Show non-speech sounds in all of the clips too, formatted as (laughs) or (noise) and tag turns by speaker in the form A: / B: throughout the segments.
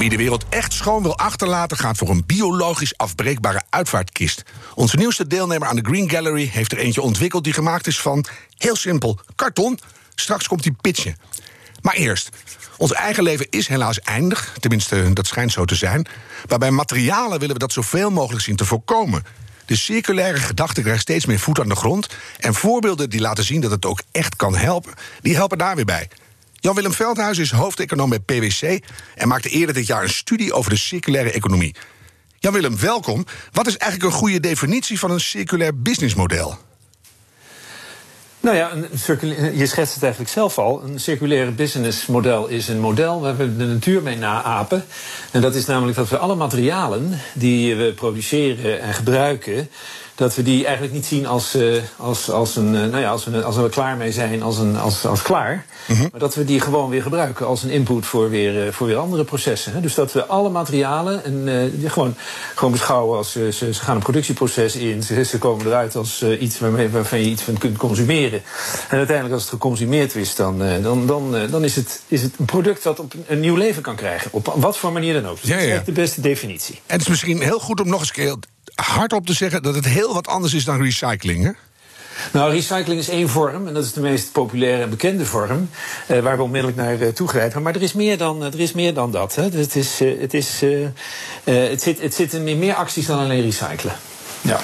A: Wie de wereld echt schoon wil achterlaten, gaat voor een biologisch afbreekbare uitvaartkist. Onze nieuwste deelnemer aan de Green Gallery heeft er eentje ontwikkeld die gemaakt is van, heel simpel, karton. Straks komt hij pitchen. Maar eerst, ons eigen leven is helaas eindig, tenminste dat schijnt zo te zijn. Maar bij materialen willen we dat zoveel mogelijk zien te voorkomen. De circulaire gedachte krijgt steeds meer voet aan de grond. En voorbeelden die laten zien dat het ook echt kan helpen, die helpen daar weer bij. Jan-Willem Veldhuis is hoofdeconoom bij PwC en maakte eerder dit jaar een studie over de circulaire economie. Jan-Willem, welkom. Wat is eigenlijk een goede definitie van een circulair businessmodel?
B: Nou ja, je schetst het eigenlijk zelf al. Een circulaire businessmodel is een model waar we de natuur mee naapen. En dat is namelijk dat we alle materialen die we produceren en gebruiken dat we die eigenlijk niet zien als, uh, als, als, een, uh, nou ja, als, we, als we er klaar mee zijn, als, een, als, als klaar. Mm -hmm. Maar dat we die gewoon weer gebruiken als een input voor weer, uh, voor weer andere processen. Hè. Dus dat we alle materialen en, die gewoon, gewoon beschouwen als ze, ze gaan een productieproces in. Ze, ze komen eruit als iets waarmee, waarvan je iets van kunt consumeren. En uiteindelijk als het geconsumeerd is, dan, dan, dan, dan is, het, is het een product dat op een, nieuw leven kan krijgen. Op wat voor manier dan ook. Dus
A: ja,
B: dat is echt de beste definitie.
A: En het is misschien heel goed om nog eens keer hardop te zeggen dat het heel wat anders is dan recycling. Hè?
B: Nou, recycling is één vorm, en dat is de meest populaire en bekende vorm, eh, waar we onmiddellijk naar uh, toegrijpen. Maar er is meer dan, er is meer dan dat. Hè. Dus het, is, uh, het, is, het, zit, het zit in meer acties dan alleen recyclen. Ja.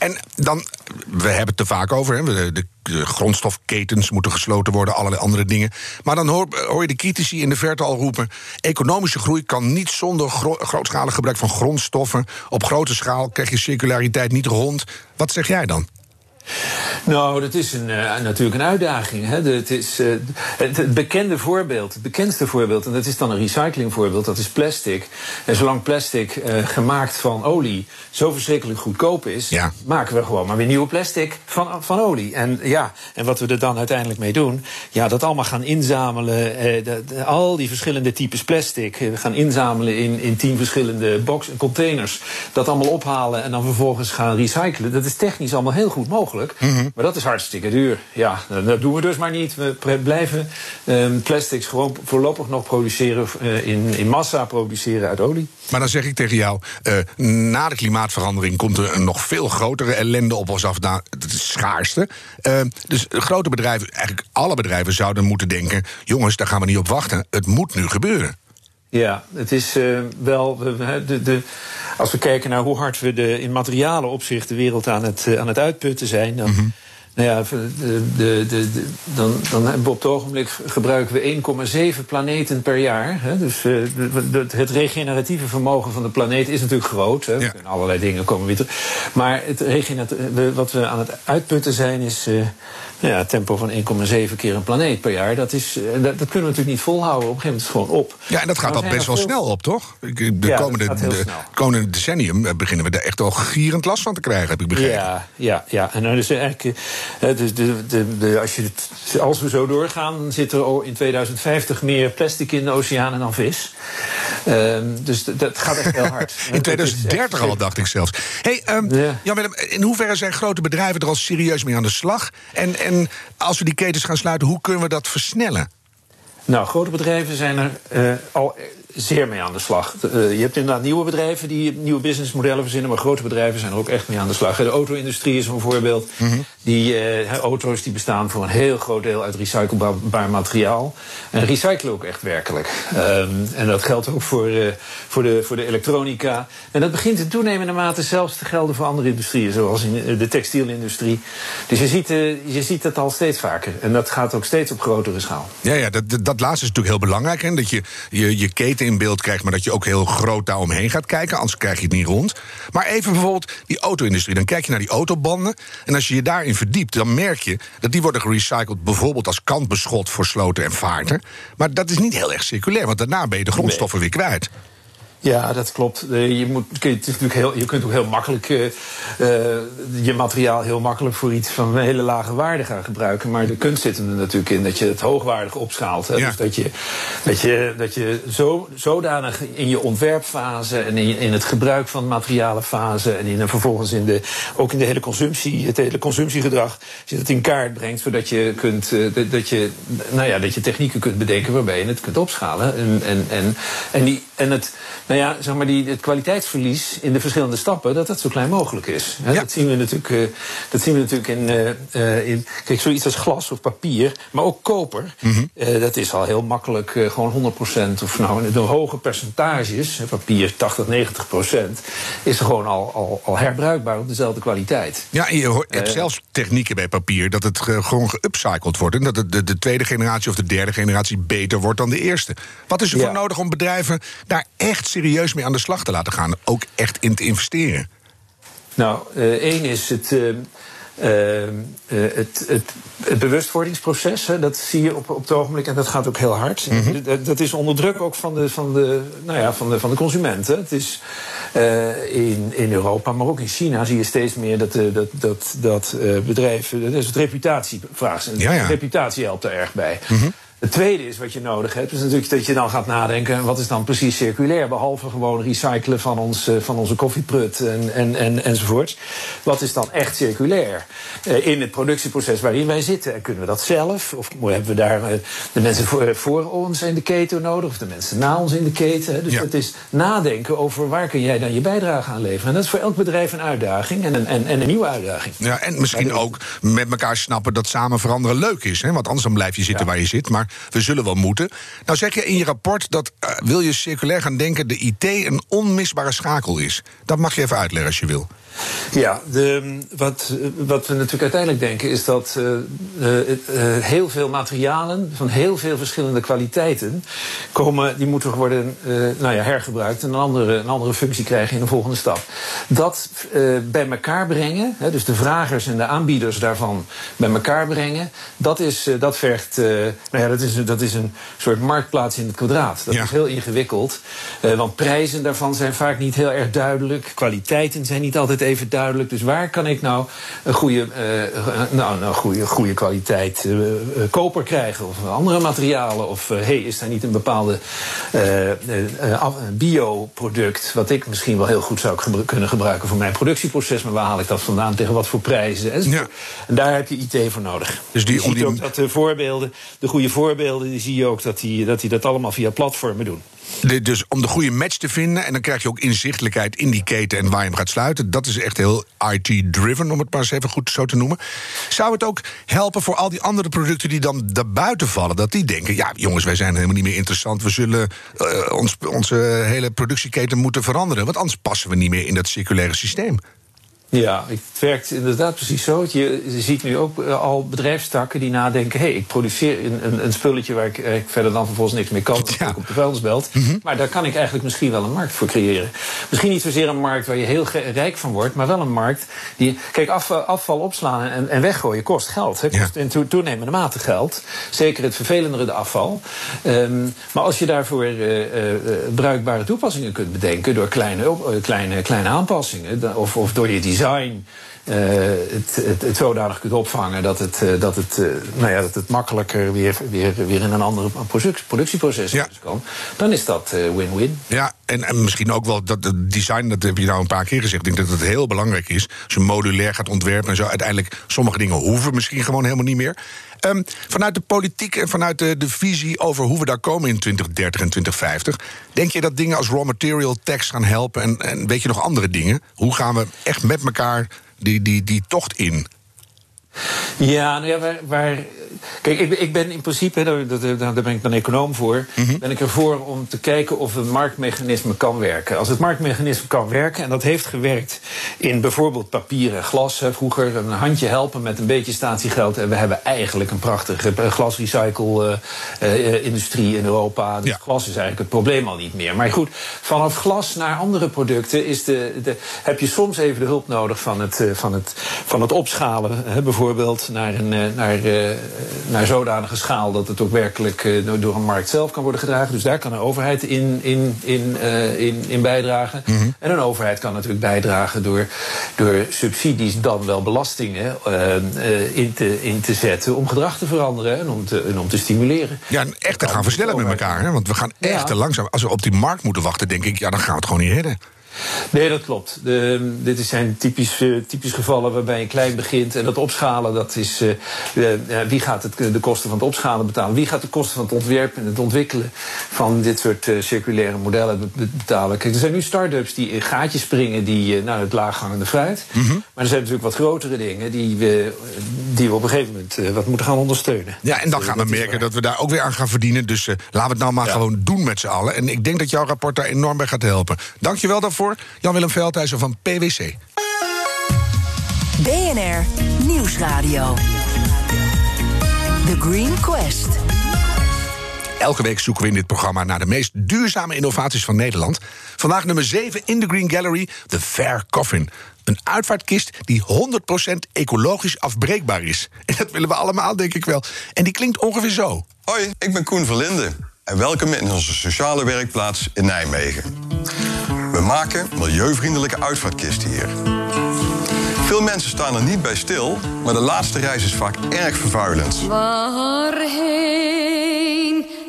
A: En dan, we hebben het er vaak over, hè, de, grondstofketens moeten gesloten worden, allerlei andere dingen. Maar dan hoor, hoor, je de critici in de verte al roepen: economische groei kan niet zonder gro grootschalig gebruik van grondstoffen. Op grote schaal krijg je circulariteit niet rond. Wat zeg jij dan?
B: Nou, dat is een, uh, natuurlijk een uitdaging. Hè. De, het, is, uh, het, het, bekende voorbeeld, het bekendste voorbeeld, en dat is dan een recyclingvoorbeeld, dat is plastic. En zolang plastic uh, gemaakt van olie zo verschrikkelijk goedkoop is,
A: ja.
B: maken we gewoon maar weer nieuwe plastic van, van olie. En ja, en wat we er dan uiteindelijk mee doen, ja, dat allemaal gaan inzamelen, de, de, al die verschillende types plastic, gaan inzamelen in, in tien verschillende box containers, dat allemaal ophalen en dan vervolgens gaan recyclen. Dat is technisch allemaal heel goed mogelijk. Maar dat is hartstikke duur. Ja, dat doen we dus maar niet. We blijven um, plastics gewoon voorlopig nog produceren uh, in, in massa produceren uit olie.
A: Maar dan zeg ik tegen jou, uh, na de klimaatverandering komt er een nog veel grotere ellende op ons af. Nou, het schaarste. Uh, dus grote bedrijven, eigenlijk alle bedrijven zouden moeten denken: jongens, daar gaan we niet op wachten. Het moet nu gebeuren.
B: Ja, het is uh, wel. De, de, als we kijken naar hoe hard we de, in materialen opzicht de wereld aan het, uh, aan het uitputten zijn. Dan, -hmm. Nou ja, de, de, de, dan, dan hebben we op het ogenblik gebruiken we 1,7 planeten per jaar. Hè? Dus uh, het regeneratieve vermogen van de planeet is natuurlijk groot. Hè?
A: Ja.
B: Allerlei dingen komen weer terug. Maar het wat we aan het uitputten zijn is. Nou ja, tempo van 1,7 keer een planeet per jaar. Dat, is, dat, dat, kunnen we natuurlijk niet volhouden. Op een gegeven moment is het gewoon op.
A: Ja, en dat gaat al best wel veel... snel op, toch? De
B: ja,
A: komende, de, komende decennium beginnen we daar echt al gierend last van te krijgen, heb ik begrepen.
B: Ja, ja, ja. En dan is eigenlijk. Dus de, de, de, als, je het, als we zo doorgaan, dan zit er in 2050 meer plastic in de oceanen dan vis. Um, dus dat gaat echt heel hard. (laughs)
A: in 2030 al, dacht ik zelfs. Hey, um, ja. Jan-Willem, in hoeverre zijn grote bedrijven er al serieus mee aan de slag? En, en als we die ketens gaan sluiten, hoe kunnen we dat versnellen?
B: Nou, grote bedrijven zijn er uh, al zeer mee aan de slag. Uh, je hebt inderdaad nieuwe bedrijven die nieuwe businessmodellen verzinnen, maar grote bedrijven zijn er ook echt mee aan de slag. De auto-industrie is een voorbeeld. Mm -hmm. Die uh, auto's die bestaan voor een heel groot deel uit recyclebaar materiaal. En recyclen ook echt werkelijk. Um, en dat geldt ook voor, uh, voor, de, voor de elektronica. En dat begint in toenemende mate zelfs te gelden voor andere industrieën, zoals in de textielindustrie. Dus je ziet, je ziet dat al steeds vaker. En dat gaat ook steeds op grotere schaal.
A: Ja, ja dat, dat, dat laatste is natuurlijk heel belangrijk. Hè? Dat je je, je keten in beeld krijgt, maar dat je ook heel groot daaromheen gaat kijken. Anders krijg je het niet rond. Maar even bijvoorbeeld die auto-industrie. Dan kijk je naar die autobanden. En als je je daarin verdiept, dan merk je dat die worden gerecycled. bijvoorbeeld als kantbeschot voor sloten en vaarten. Maar dat is niet heel erg circulair, want daarna ben je de grondstoffen nee. weer kwijt.
B: Ja, dat klopt. Je, moet, het is natuurlijk heel, je kunt ook heel makkelijk uh, je materiaal heel makkelijk voor iets van een hele lage waarde gaan gebruiken. Maar de kunst zit er natuurlijk in dat je het hoogwaardig opschaalt. Hè? Dus dat je, dat je, dat je zo, zodanig in je ontwerpfase en in, in het gebruik van materialenfase en in, en vervolgens in de, ook in de hele consumptie, het hele consumptiegedrag, je het in kaart brengt, zodat je kunt uh, dat je, nou ja, dat je technieken kunt bedenken waarbij je het kunt opschalen. En, en, en, en, die, en het nou ja, zeg maar die, het kwaliteitsverlies in de verschillende stappen, dat dat zo klein mogelijk is. Dat zien we natuurlijk, uh, dat zien we natuurlijk in, uh, in. Kijk, zoiets als glas of papier, maar ook koper. Mm dat is al heel makkelijk gewoon 100% of nou, de hoge percentages, papier 80, 90%, is er gewoon al, al, al herbruikbaar op dezelfde kwaliteit.
A: Ja, en je hebt zelfs technieken bij papier dat het gewoon geupcycled wordt. En dat het de, de, tweede generatie of de derde generatie beter wordt dan de eerste. Wat is er voor nodig om bedrijven daar echt serieus mee aan de slag te laten gaan. Ook echt in te investeren.
B: Nou, uh, één is het. Uh, uh, het, het, het, bewustwordingsproces, hè, dat zie je op, op het ogenblik en dat gaat ook heel hard. Mm -hmm. dat, dat, is onder druk ook van de, van de, nou ja, van de, van de consumenten. Het is in, in Europa, maar ook in China zie je steeds meer dat, dat, dat, dat bedrijven. Dat is het reputatievraag. Ja, ja. Reputatie helpt er erg bij. Mm -hmm. Het tweede is wat je nodig hebt, is natuurlijk dat je dan gaat nadenken: wat is dan precies circulair? Behalve gewoon recyclen van, ons, uh, van onze koffieprut en, en, en, enzovoorts. Wat is dan echt circulair uh, in het productieproces waarin wij zitten? En kunnen we dat zelf? Of hebben we daar uh, de mensen voor, voor, ons in de keten nodig? Of de mensen na ons in de keten? Dus ja. het is nadenken over waar kun jij dan je bijdrage aan leveren. En dat is voor elk bedrijf een uitdaging en een, en, en een nieuwe uitdaging.
A: Ja, en misschien ook met elkaar snappen dat samen veranderen leuk is. Hè? Want anders dan blijf je zitten ja. waar je zit. Maar we zullen wel moeten. Nou zeg je in je rapport dat uh, wil je circulair gaan denken... de IT een onmisbare schakel is. Dat mag je even uitleggen als je wil.
B: Ja, de, wat, wat we natuurlijk uiteindelijk denken is dat uh, uh, heel veel materialen van heel veel verschillende kwaliteiten komen, die moeten worden nou ja, hergebruikt en een andere, een andere functie krijgen in de volgende stap. Dat bij elkaar brengen, hè, dus de vragers en de aanbieders daarvan bij elkaar brengen, dat, is, dat vergt, nou ja, is, dat is een soort marktplaats in het kwadraat. Dat ja. is heel ingewikkeld, want prijzen daarvan zijn vaak niet heel erg duidelijk, kwaliteiten zijn niet altijd even duidelijk. Dus waar kan ik nou een goede, uh, nou, een goede, goede kwaliteit uh, koper krijgen? Of andere materialen? Of hey, is daar niet een bepaalde bioproduct... wat ik misschien wel heel goed zou gebru kunnen gebruiken voor mijn productieproces... maar waar haal ik dat vandaan, tegen wat voor prijzen? En, ja. en daar heb je IT voor nodig. Dus die, je ziet ook dat de voorbeelden, de goede voorbeelden... die zie je ook dat die, dat die dat allemaal via platformen doen.
A: Dus om de goede match te vinden, en dan krijg je ook inzichtelijkheid in die keten en waar je hem gaat sluiten. Dat is echt heel IT-driven, om het maar eens even goed zo te noemen. Zou het ook helpen voor al die andere producten die dan daarbuiten vallen? Dat die denken: ja, jongens, wij zijn helemaal niet meer interessant. We zullen uh, ons, onze hele productieketen moeten veranderen. Want anders passen we niet meer in dat circulaire systeem.
B: Ja, het werkt inderdaad precies zo. Je, ziet nu ook uh, al bedrijfstakken die nadenken... hé, hey, ik produceer een, een, een spulletje waar ik, ik, verder dan vervolgens niks meer kan... Ja. op de vuilnisbelt. Mm -hmm. Maar daar kan ik eigenlijk misschien wel een markt voor creëren. Misschien niet zozeer een markt waar je heel rijk van wordt... maar wel een markt die... Kijk, afval, afval opslaan en, en, weggooien kost geld. Hè, kost ja. in to, toenemende mate geld. Zeker het vervelendere de afval. Um, maar als je daarvoor uh, bruikbare toepassingen kunt bedenken... door kleine, kleine, kleine aanpassingen of, of door je design design. uh, het, het, het, zodanig kunt opvangen dat het, uh, dat het, uh, nou ja, dat het makkelijker weer, weer, weer in een andere product, productieproces ja. kan, dan is dat win-win.
A: ja, en, en misschien ook wel dat het design, dat heb je nou een paar keer gezegd. Ik denk dat het heel belangrijk is. Als je modulair gaat ontwerpen en zo, uiteindelijk sommige dingen hoeven misschien gewoon helemaal niet meer. Um, vanuit de politiek en vanuit de, de, visie over hoe we daar komen in 2030 en 2050, denk je dat dingen als raw material tax gaan helpen en, en weet je nog andere dingen? Hoe gaan we echt met elkaar die, die, die tocht in?
B: Ja, nou ja waar, waar, kijk, ik, ik, ben in principe, daar, daar, ben ik dan econoom voor, mm -hmm. ben ik ervoor om te kijken of een marktmechanisme kan werken. Als het marktmechanisme kan werken, en dat heeft gewerkt in bijvoorbeeld papier en glas, hè, vroeger een handje helpen met een beetje statiegeld, en we hebben eigenlijk een prachtige glasrecycle-industrie in Europa. Dus ja. glas is eigenlijk het probleem al niet meer. Maar goed, vanaf glas naar andere producten is de, de, heb je soms even de hulp nodig van het, van het, van het opschalen, hè, bijvoorbeeld bijvoorbeeld naar een uh, naar, uh, naar zodanige schaal dat het ook werkelijk uh, door een markt zelf kan worden gedragen. Dus daar kan een overheid in, in, in, in, in bijdragen. Mm -hmm. En een overheid kan natuurlijk bijdragen door, door subsidies, dan wel belastingen, in, te, in te zetten om gedrag te veranderen en om te, en om te stimuleren.
A: Ja, en echt te gaan versnellen met elkaar. Hè? Want we gaan echt ja. te langzaam. Als we op die markt moeten wachten, denk ik, ja, dan gaan we het gewoon niet redden.
B: Nee, dat klopt. De, dit zijn typisch, uh, typisch gevallen waarbij je klein begint. En dat opschalen, dat is. Uh, uh, wie gaat het, de kosten van het opschalen betalen? Wie gaat de kosten van het ontwerpen en het ontwikkelen van dit soort circulaire modellen betalen? Kijk, er zijn nu start-ups die in gaatjes springen die, naar het laaghangende fruit. Mm -hmm. Maar er zijn natuurlijk wat grotere dingen die we, die we op een gegeven moment wat moeten gaan ondersteunen.
A: Ja, en dan gaan we merken dat we daar ook weer aan gaan verdienen. Dus laten we het nou maar ja. gewoon doen met z'n allen. En ik denk dat jouw rapport daar enorm bij gaat helpen. Dankjewel daarvoor. Jan-Willem Veldhuizen van PwC.
C: BNR Nieuwsradio. The Green Quest.
A: Elke week zoeken we in dit programma naar de meest duurzame innovaties van Nederland. Vandaag nummer 7 in de Green Gallery, de Fair Coffin. Een uitvaartkist die 100% ecologisch afbreekbaar is. En dat willen we allemaal, denk ik wel. En die klinkt ongeveer zo.
D: Hoi, ik ben Koen Verlinde. En welkom in onze sociale werkplaats in Nijmegen. We maken milieuvriendelijke uitvaartkisten hier. Veel mensen staan er niet bij stil, maar de laatste reis is vaak erg vervuilend.
E: Waarheen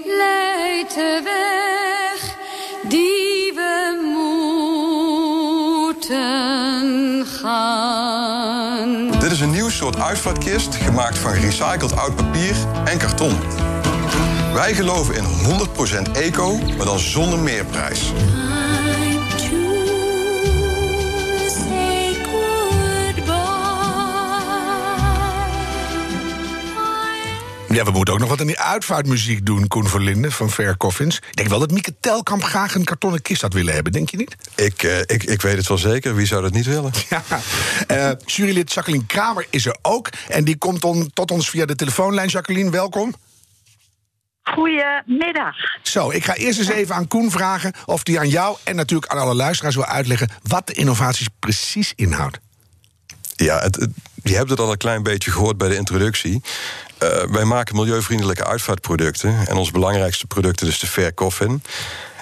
E: leidt de weg die we moeten gaan?
D: Dit is een nieuw soort uitvaartkist gemaakt van gerecycled oud papier en karton. Wij geloven in 100% eco, maar dan zonder meerprijs.
A: Ja, we moeten ook nog wat aan die uitvaartmuziek doen, Koen Verlinde van Fair Coffins. Ik denk wel dat Mieke Telkamp graag een kartonnen kist had willen hebben, denk je niet?
D: Ik, uh, ik, ik weet het wel zeker. Wie zou dat niet willen? (laughs)
A: Ja. Uh, jurylid Jacqueline Kramer is er ook. En die komt on, tot ons via de telefoonlijn. Jacqueline, welkom.
F: Goedemiddag.
A: Zo, ik ga eerst eens even aan Koen vragen of die aan jou en natuurlijk aan alle luisteraars wil uitleggen wat de innovaties precies inhoudt.
D: Ja, het, het, je hebt het al een klein beetje gehoord bij de introductie. Uh, wij maken milieuvriendelijke uitvaartproducten. En ons belangrijkste product is de Fair Coffin.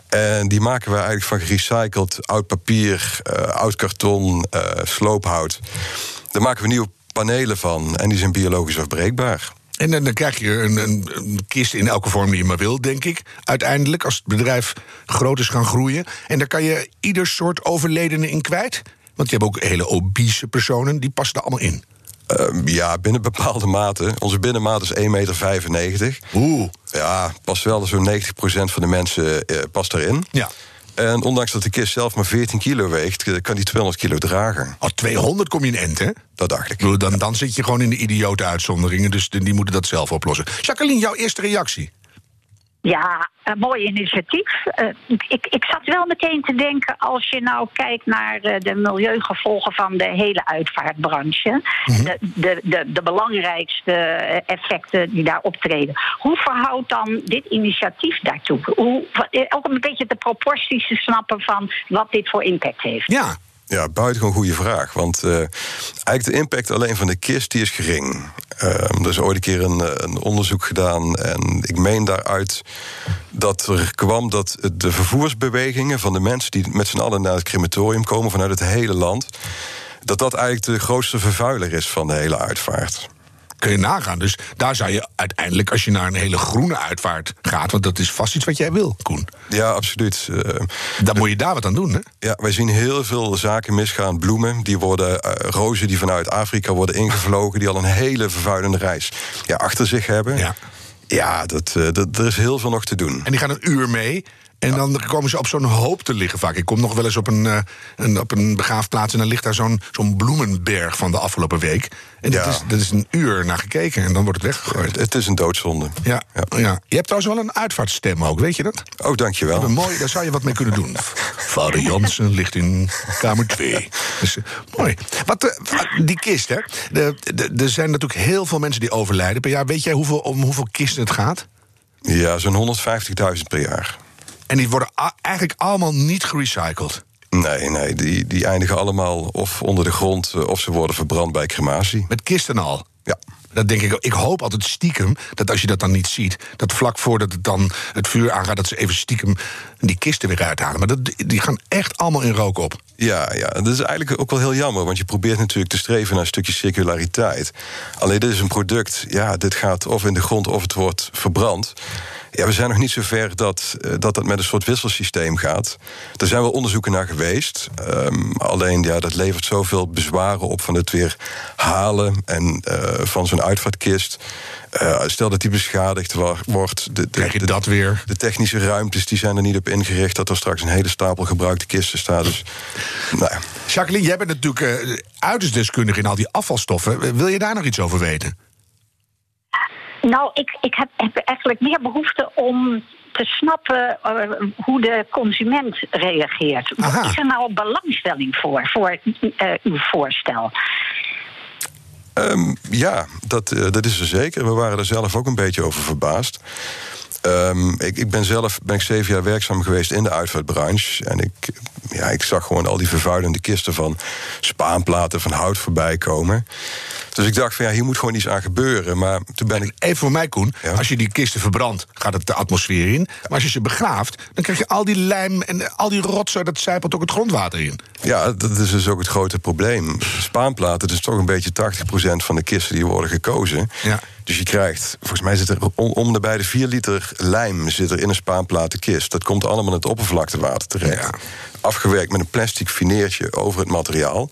D: En die maken we eigenlijk van gerecycled oud papier, uh, oud karton, uh, sloophout. Daar maken we nieuwe panelen van en die zijn biologisch afbreekbaar.
A: En dan, krijg je een, een, kist in elke vorm die je maar wil, denk ik. Uiteindelijk, als het bedrijf groot is gaan groeien. En daar kan je ieder soort overledene in kwijt. Want je hebt ook hele obese personen, die passen er allemaal in.
D: Uh, ja, binnen bepaalde mate. Onze binnenmaat is 1,95 meter.
A: Oeh.
D: Ja, past wel zo'n 90% van de mensen uh, past erin.
A: Ja.
D: En ondanks dat de kist zelf maar 14 kilo weegt, kan die 200 kilo dragen.
A: Als 200 kom je in end, hè?
D: Dat dacht ik.
A: Dan, dan zit je gewoon in de idiote uitzonderingen, dus die moeten dat zelf oplossen. Jacqueline, jouw eerste reactie?
F: Ja, een mooi initiatief. Uh, ik, ik zat wel meteen te denken, als je nou kijkt naar uh, de milieugevolgen van de hele uitvaartbranche, mm-hmm. de, de, de, de, belangrijkste effecten die daar optreden. Hoe verhoudt dan dit initiatief daartoe? Hoe, ook om een beetje de proporties te snappen van wat dit voor impact heeft.
A: Ja,
D: ja, buitengewoon goede vraag. Want uh, eigenlijk de impact alleen van de kist die is gering. Uh, er is ooit een keer een, een, onderzoek gedaan. En ik meen daaruit dat er kwam dat de vervoersbewegingen van de mensen die met z'n allen naar het crematorium komen vanuit het hele land. Dat dat eigenlijk de grootste vervuiler is van de hele uitvaart
A: kun je nagaan. Dus daar zou je uiteindelijk, als je naar een hele groene uitvaart gaat... want dat is vast iets wat jij wil, Koen.
D: Ja, absoluut. Uh,
A: dan moet je daar wat aan doen, hè?
D: Ja, wij zien heel veel zaken misgaan. Bloemen, die worden, uh, rozen die vanuit Afrika worden ingevlogen... die al een hele vervuilende reis ja, achter zich hebben.
A: Ja.
D: Ja, dat, uh, dat, er is heel veel nog te doen.
A: En die gaan een uur mee. En dan komen ze op zo'n hoop te liggen vaak. Ik kom nog wel eens op een, uh, een, op een begraafplaats... en dan ligt daar zo'n zo'n bloemenberg van de afgelopen week. En dat, is, dat is een uur naar gekeken en dan wordt het weggegooid.
D: Het, is een doodzonde.
A: Ja, ja. Je hebt trouwens wel een uitvaartstem ook, weet je dat?
D: Oh, dankjewel.
A: Een mooi, daar zou je wat mee kunnen doen. (laughs) Vader Jansen ligt in kamer 2. Dus, uh, mooi. Wat, uh, die kist, hè. Er zijn natuurlijk heel veel mensen die overlijden per jaar. Weet jij hoeveel, om hoeveel kisten het gaat?
D: Ja, zo'n 150.000 per jaar.
A: En die worden eigenlijk allemaal niet gerecycled.
D: Nee, nee, die, die eindigen allemaal of onder de grond of ze worden verbrand bij crematie.
A: Met kisten al.
D: Ja.
A: Dat denk ik, ik hoop altijd stiekem dat als je dat dan niet ziet, dat vlak voordat het dan het vuur aangaat, dat ze even stiekem die kisten weer uithalen. Maar dat, die gaan echt allemaal in rook op.
D: Ja, ja, dat is eigenlijk ook wel heel jammer, want je probeert natuurlijk te streven naar een stukje circulariteit. Alleen dit is een product, ja, dit gaat of in de grond of het wordt verbrand. Ja, we zijn nog niet zo ver dat, eh, dat dat met een soort wisselsysteem gaat. Er zijn wel onderzoeken naar geweest. Ehm, alleen ja, dat levert zoveel bezwaren op van het weer halen en eh, van zo'n uitvaartkist. Eh, stel dat die beschadigd wordt. De, de,
A: Krijg je
D: de-
A: dat weer?
D: de technische ruimtes die zijn er niet op ingericht dat er straks een hele stapel gebruikte kisten staat. Dus, nou, ja.
A: Jacqueline, jij bent natuurlijk eh, uiterst deskundig in al die afvalstoffen. Wil je daar nog iets over weten?
F: Nou, ik, ik heb, heb eigenlijk meer behoefte om te snappen eh, hoe de consument reageert.
A: Aha.
F: Is er nou belangstelling voor, voor eh, uw voorstel?
D: Ehm, ja, dat, eh, dat is er zeker. We waren er zelf ook een beetje over verbaasd. Ehm, ik, ik ben zelf ben ik zeven jaar werkzaam geweest in de uitvaartbranche. En ik, ja, ik zag gewoon al die vervuilende kisten van spaanplaten, van hout voorbij komen. Dus ik dacht van ja, hier moet gewoon iets aan gebeuren. Maar toen ben ik.
A: Even voor mij, Koen.
D: Ja.
A: Als je die kisten verbrandt, gaat het de atmosfeer in. Maar als je ze begraaft, dan krijg je al die lijm en al die rotzooi... dat zijpelt ook het grondwater in.
D: Ja, dat is dus ook het grote probleem. Spaanplaten, dat is toch een beetje 80% van de kisten die worden gekozen.
A: Ja.
D: Dus je krijgt, volgens mij zit er om, de bij de 4 liter lijm zit er in een spaanplatenkist. Dat komt allemaal in het oppervlaktewater terecht.
A: Ja.
D: Afgewerkt met een plastic fineertje over het materiaal.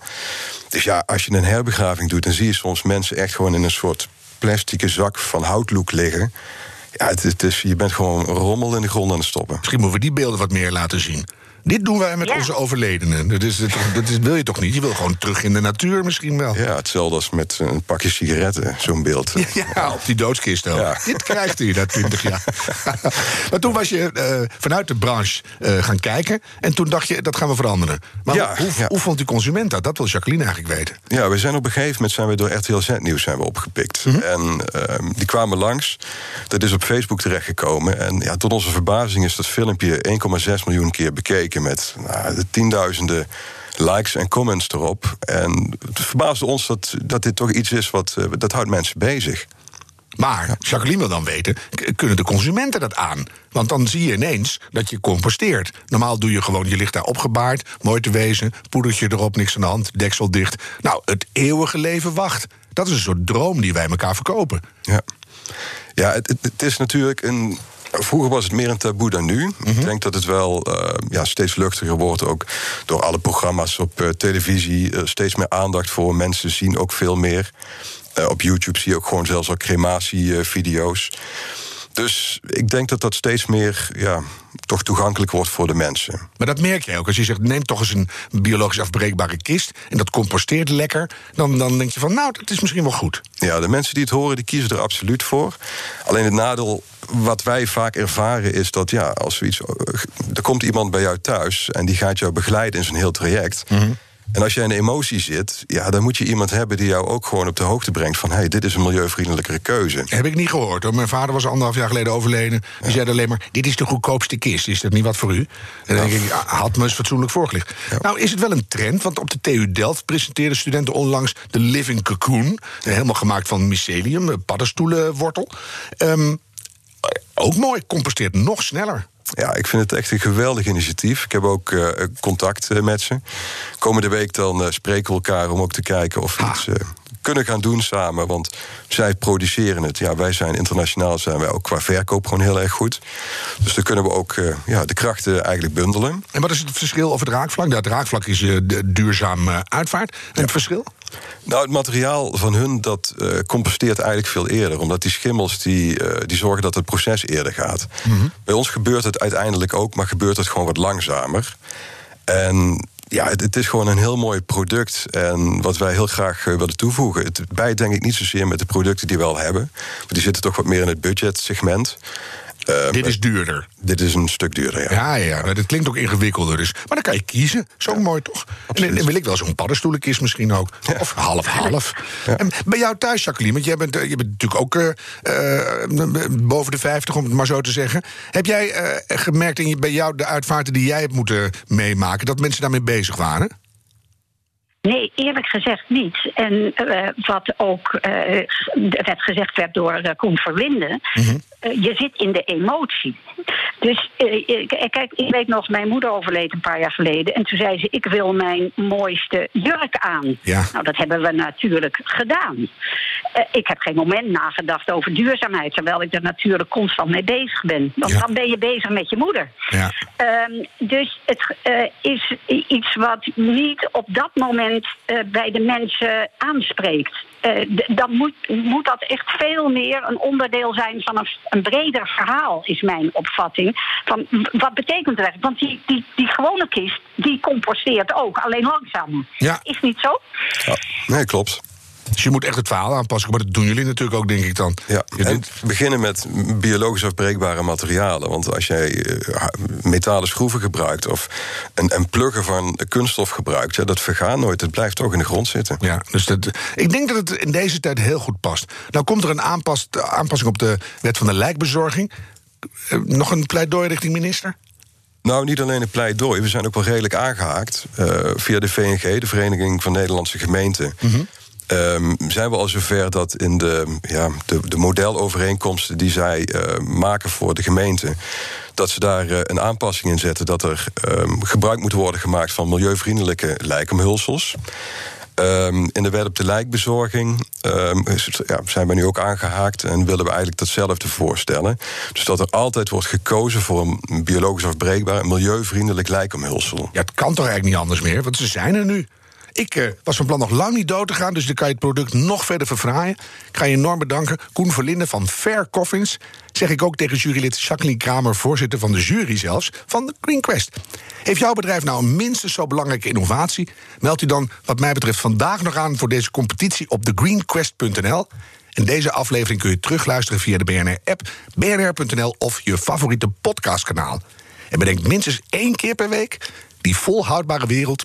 D: Dus ja, als je een herbegraving doet, dan zie je soms mensen echt gewoon in een soort plastic zak van houtlook liggen. Ja, het, is- het is, je bent gewoon rommel in de grond aan het stoppen.
A: Misschien moeten we die beelden wat meer laten zien. Dit doen wij met
F: Ja.
A: onze overledenen. Dat, is, dat, dat is, wil je toch niet? Je wil gewoon terug in de natuur misschien wel.
D: Ja, hetzelfde als met een pakje sigaretten, zo'n beeld. (laughs)
A: Ja, op die doodskist ook.
D: Ja.
A: Dit krijgt u na 20 jaar. (laughs) maar toen was je eh, vanuit de branche eh, gaan kijken. En toen dacht je, dat gaan we veranderen. Maar
D: Ja,
A: hoe,
D: ja.
A: hoe vond die consument dat? Dat wil Jacqueline eigenlijk weten.
D: Ja, we zijn op een gegeven moment zijn we door RTL Z-nieuws zijn we opgepikt. En ehm, die kwamen langs. Dat is op Facebook terechtgekomen. En ja, tot onze verbazing is dat filmpje 1,6 miljoen keer bekeken... met nou, de tienduizenden likes en comments erop. En het verbaasde ons dat, dat dit toch iets is wat... eh, dat houdt mensen bezig.
A: Maar Jacqueline wil dan weten, kunnen de consumenten dat aan? Want dan zie je ineens dat je composteert. Normaal doe je gewoon, je ligt daar opgebaard, mooi te wezen, poedertje erop, niks aan de hand, deksel dicht. Nou, het eeuwige leven wacht. Dat is een soort droom die wij elkaar verkopen.
D: Ja, ja het, het is natuurlijk een. Vroeger was het meer een taboe dan nu. Ik denk dat het wel eh, ja, steeds luchtiger wordt. Ook door alle programma's op eh, televisie. eh, steeds meer aandacht voor. Mensen zien ook veel meer. Op YouTube zie je ook gewoon zelfs al crematievideo's. Dus ik denk dat dat steeds meer ja, toch toegankelijk wordt voor de mensen.
A: Maar dat merk jij ook. Als je zegt, neem toch eens een biologisch afbreekbare kist... en dat composteert lekker, dan, dan denk je van... nou, dat is misschien wel goed.
D: Ja, de mensen die het horen, die kiezen er absoluut voor. Alleen het nadeel wat wij vaak ervaren is dat ja, als we iets. Er komt iemand bij jou thuis en die gaat jou begeleiden in zijn heel traject. En als jij in de emotie zit, ja, dan moet je iemand hebben die jou ook gewoon op de hoogte brengt van hey, dit is een milieuvriendelijkere keuze.
A: Heb ik niet gehoord hoor. Mijn vader was anderhalf jaar geleden overleden. Die zei alleen maar: Dit is de goedkoopste kist. Is dat niet wat voor u? En dan denk ik: had me eens fatsoenlijk voorgelicht. Nou, is het wel een trend? Want op de TU Delft presenteerden studenten onlangs de Living Cocoon. eh, Helemaal gemaakt van mycelium, eh, paddenstoelenwortel. Ehm, ook mooi, composteert nog sneller.
D: Ja, ik vind het echt een geweldig initiatief. Ik heb ook eh, contact eh, met ze. Komende week dan eh, spreken we elkaar om ook te kijken of we
A: Ha.
D: iets kunnen gaan doen samen. Want zij produceren het. Ja, wij zijn internationaal zijn wij ook qua verkoop gewoon heel erg goed. Dus dan kunnen we ook ja, de krachten eigenlijk bundelen.
A: En wat is het verschil of het raakvlak? Het raakvlak is de duurzaam uitvaart. En het verschil?
D: Nou, het materiaal van hun dat eh, composteert eigenlijk veel eerder. Omdat die schimmels die, eh, die zorgen dat het proces eerder gaat. Bij ons gebeurt het uiteindelijk ook, maar gebeurt het gewoon wat langzamer. En ja, het, het is gewoon een heel mooi product. En wat wij heel graag eh, willen toevoegen. Het bijt denk ik niet zozeer met de producten die we al hebben. Maar die zitten toch wat meer in het budgetsegment. Eh,
A: Dit is duurder.
D: dit is een stuk duurder, ja.
A: Ja, ja, maar dat klinkt ook ingewikkelder. Dus. Maar dan kan je kiezen. Zo mooi toch? En wil ik wel zo'n paddenstoelenkist misschien ook. Of half-half. En bij jou thuis, Jacqueline, want jij bent, eh, je bent natuurlijk ook eh, boven de 50, om het maar zo te zeggen. Heb jij gemerkt in je, bij jou de uitvaarten die jij hebt moeten meemaken, dat mensen daarmee bezig waren?
F: Nee, eerlijk gezegd niet. En eh, wat ook eh, werd gezegd werd door eh, Koen Verlinden. eh, je zit in de emotie. Dus kijk, ik weet nog, mijn moeder overleed een paar jaar geleden. En toen zei ze: Ik wil mijn mooiste jurk aan.
A: Ja.
F: Nou, dat hebben we natuurlijk gedaan. Eh, ik heb geen moment nagedacht over duurzaamheid, terwijl ik er natuurlijk constant mee bezig ben. Want
A: Ja.
F: dan ben je bezig met je moeder.
A: Ja.
F: Ehm, dus het eh, is iets wat niet op dat moment eh, bij de mensen aanspreekt. Dan moet, moet dat echt veel meer een onderdeel zijn van een, een breder verhaal, is mijn opvatting. Van wat betekent eigenlijk? Want die, die, die gewone kist, die composteert ook, alleen langzaam.
A: Ja.
F: Is niet zo?
D: Ja, nee, klopt.
A: Dus je moet echt het verhaal aanpassen. Maar dat doen jullie natuurlijk ook, denk ik dan.
D: Ja, en beginnen met biologisch afbreekbare materialen. Want als jij eh, metalen schroeven gebruikt of een, een pluggen van kunststof gebruikt, ja, dat vergaat nooit. Het blijft ook in de grond zitten.
A: Ja, dus dat, ik denk dat het in deze tijd heel goed past. Nou komt er een aanpas, aanpassing op de wet van de lijkbezorging. Eh, nog een pleidooi richting minister?
D: Nou, niet alleen een pleidooi. We zijn ook wel redelijk aangehaakt. eh, via de VNG, de Vereniging van Nederlandse Gemeenten. Ehm, zijn we al zover dat in de, ja, de, de modelovereenkomsten die zij eh, maken voor de gemeente. dat ze daar eh, een aanpassing in zetten. dat er ehm, gebruik moet worden gemaakt van milieuvriendelijke lijkomhulsels. Ehm, in de wet op de lijkbezorging het- ja, zijn we nu ook aangehaakt en willen we eigenlijk datzelfde voorstellen. Dus dat er altijd wordt gekozen voor een biologisch afbreekbaar, en milieuvriendelijk lijkomhulsel.
A: Ja, het kan toch eigenlijk niet anders meer, want ze zijn er nu. Ik eh, was van plan nog lang niet dood te gaan, dus dan kan je het product nog verder verfraaien. Ik ga je enorm bedanken. Koen Verlinden van Fair Coffins. Zeg ik ook tegen jurylid Jacqueline Kramer, voorzitter van de jury zelfs, van de Green Quest. Heeft jouw bedrijf nou een minstens zo belangrijke innovatie? Meld u dan, wat mij betreft, vandaag nog aan voor deze competitie op thegreenquest.nl. En deze aflevering kun je terugluisteren via de BNR-app, bnr.nl of je favoriete podcastkanaal. En bedenk minstens één keer per week, die volhoudbare wereld,